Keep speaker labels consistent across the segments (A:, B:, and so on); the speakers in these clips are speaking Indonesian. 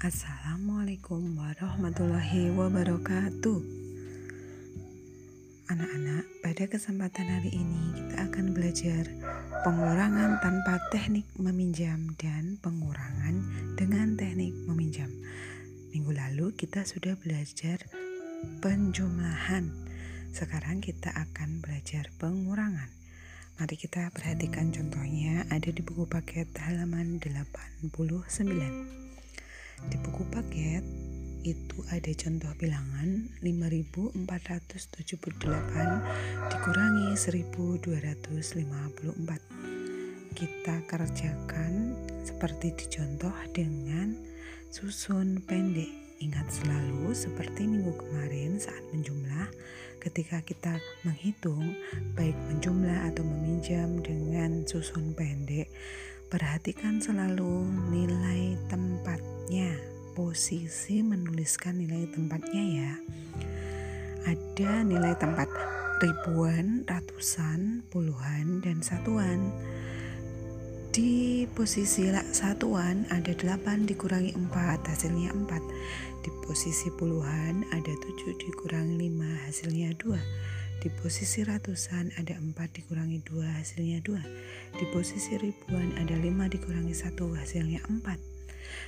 A: Assalamualaikum warahmatullahi wabarakatuh. Anak-anak, pada kesempatan hari ini kita akan belajar pengurangan tanpa teknik meminjam dan pengurangan dengan teknik meminjam. Minggu lalu kita sudah belajar penjumlahan. Sekarang kita akan belajar pengurangan. Mari kita perhatikan contohnya ada di buku paket halaman 89. Di buku paket itu ada contoh bilangan 5478 dikurangi 1254. Kita kerjakan seperti di contoh dengan susun pendek. Ingat selalu seperti minggu kemarin saat menjumlah ketika kita menghitung baik menjumlah atau meminjam dengan susun pendek perhatikan selalu nilai tempat tempatnya, posisi menuliskan nilai tempatnya ya. Ada nilai tempat ribuan, ratusan, puluhan, dan satuan. Di posisi satuan ada 8 dikurangi 4 hasilnya 4. Di posisi puluhan ada 7 dikurangi 5 hasilnya 2. Di posisi ratusan ada 4 dikurangi 2 hasilnya 2. Di posisi ribuan ada 5 dikurangi 1 hasilnya 4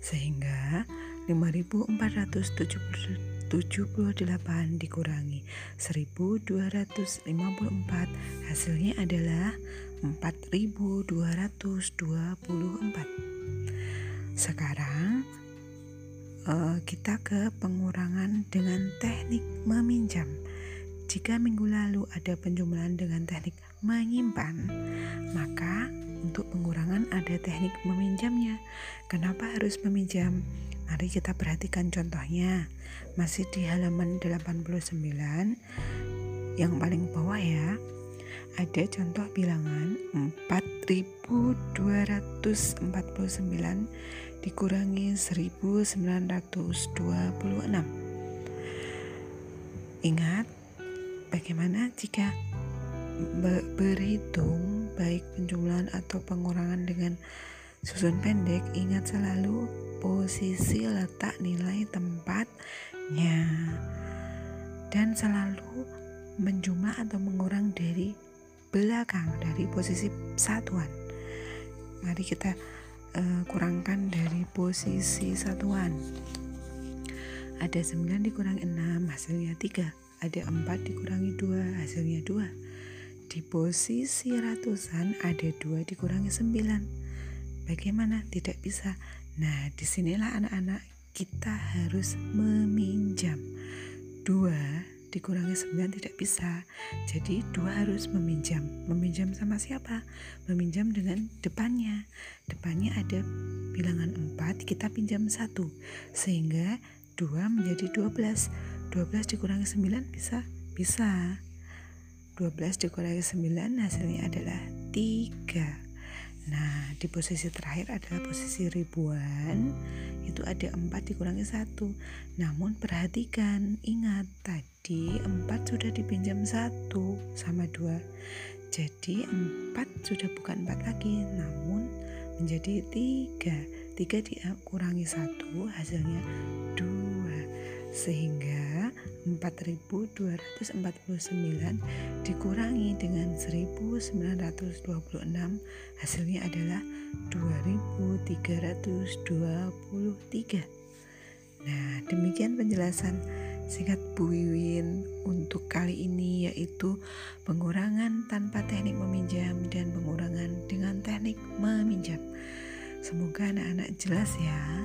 A: sehingga 5478 dikurangi 1254 hasilnya adalah 4224 sekarang uh, kita ke pengurangan dengan teknik meminjam jika minggu lalu ada penjumlahan dengan teknik menyimpan maka untuk pengurangan ada teknik meminjamnya. Kenapa harus meminjam? Mari kita perhatikan contohnya. Masih di halaman 89 yang paling bawah ya. Ada contoh bilangan 4249 dikurangi 1926. Ingat bagaimana jika berhitung baik penjumlahan atau pengurangan dengan susun pendek ingat selalu posisi letak nilai tempatnya. Dan selalu menjumlah atau mengurang dari belakang dari posisi satuan. Mari kita uh, kurangkan dari posisi satuan. Ada 9 dikurangi 6 hasilnya 3 ada 4 dikurangi 2 hasilnya 2 di posisi ratusan ada dua dikurangi sembilan. Bagaimana? Tidak bisa. Nah, di sinilah anak-anak kita harus meminjam. Dua dikurangi sembilan tidak bisa. Jadi dua harus meminjam. Meminjam sama siapa? Meminjam dengan depannya. Depannya ada bilangan empat, kita pinjam satu. Sehingga dua menjadi dua belas. Dua belas dikurangi sembilan bisa? Bisa. 12 dikurangi 9 hasilnya adalah 3 Nah di posisi terakhir adalah posisi ribuan Itu ada 4 dikurangi 1 Namun perhatikan Ingat tadi 4 sudah dipinjam 1 sama 2 Jadi 4 sudah bukan 4 lagi Namun menjadi 3 3 dikurangi 1 hasilnya 2 Sehingga 4249 dikurangi dengan 1926 hasilnya adalah 2323 nah demikian penjelasan singkat Bu Wiwin untuk kali ini yaitu pengurangan tanpa teknik meminjam dan pengurangan dengan teknik meminjam. Semoga anak-anak jelas ya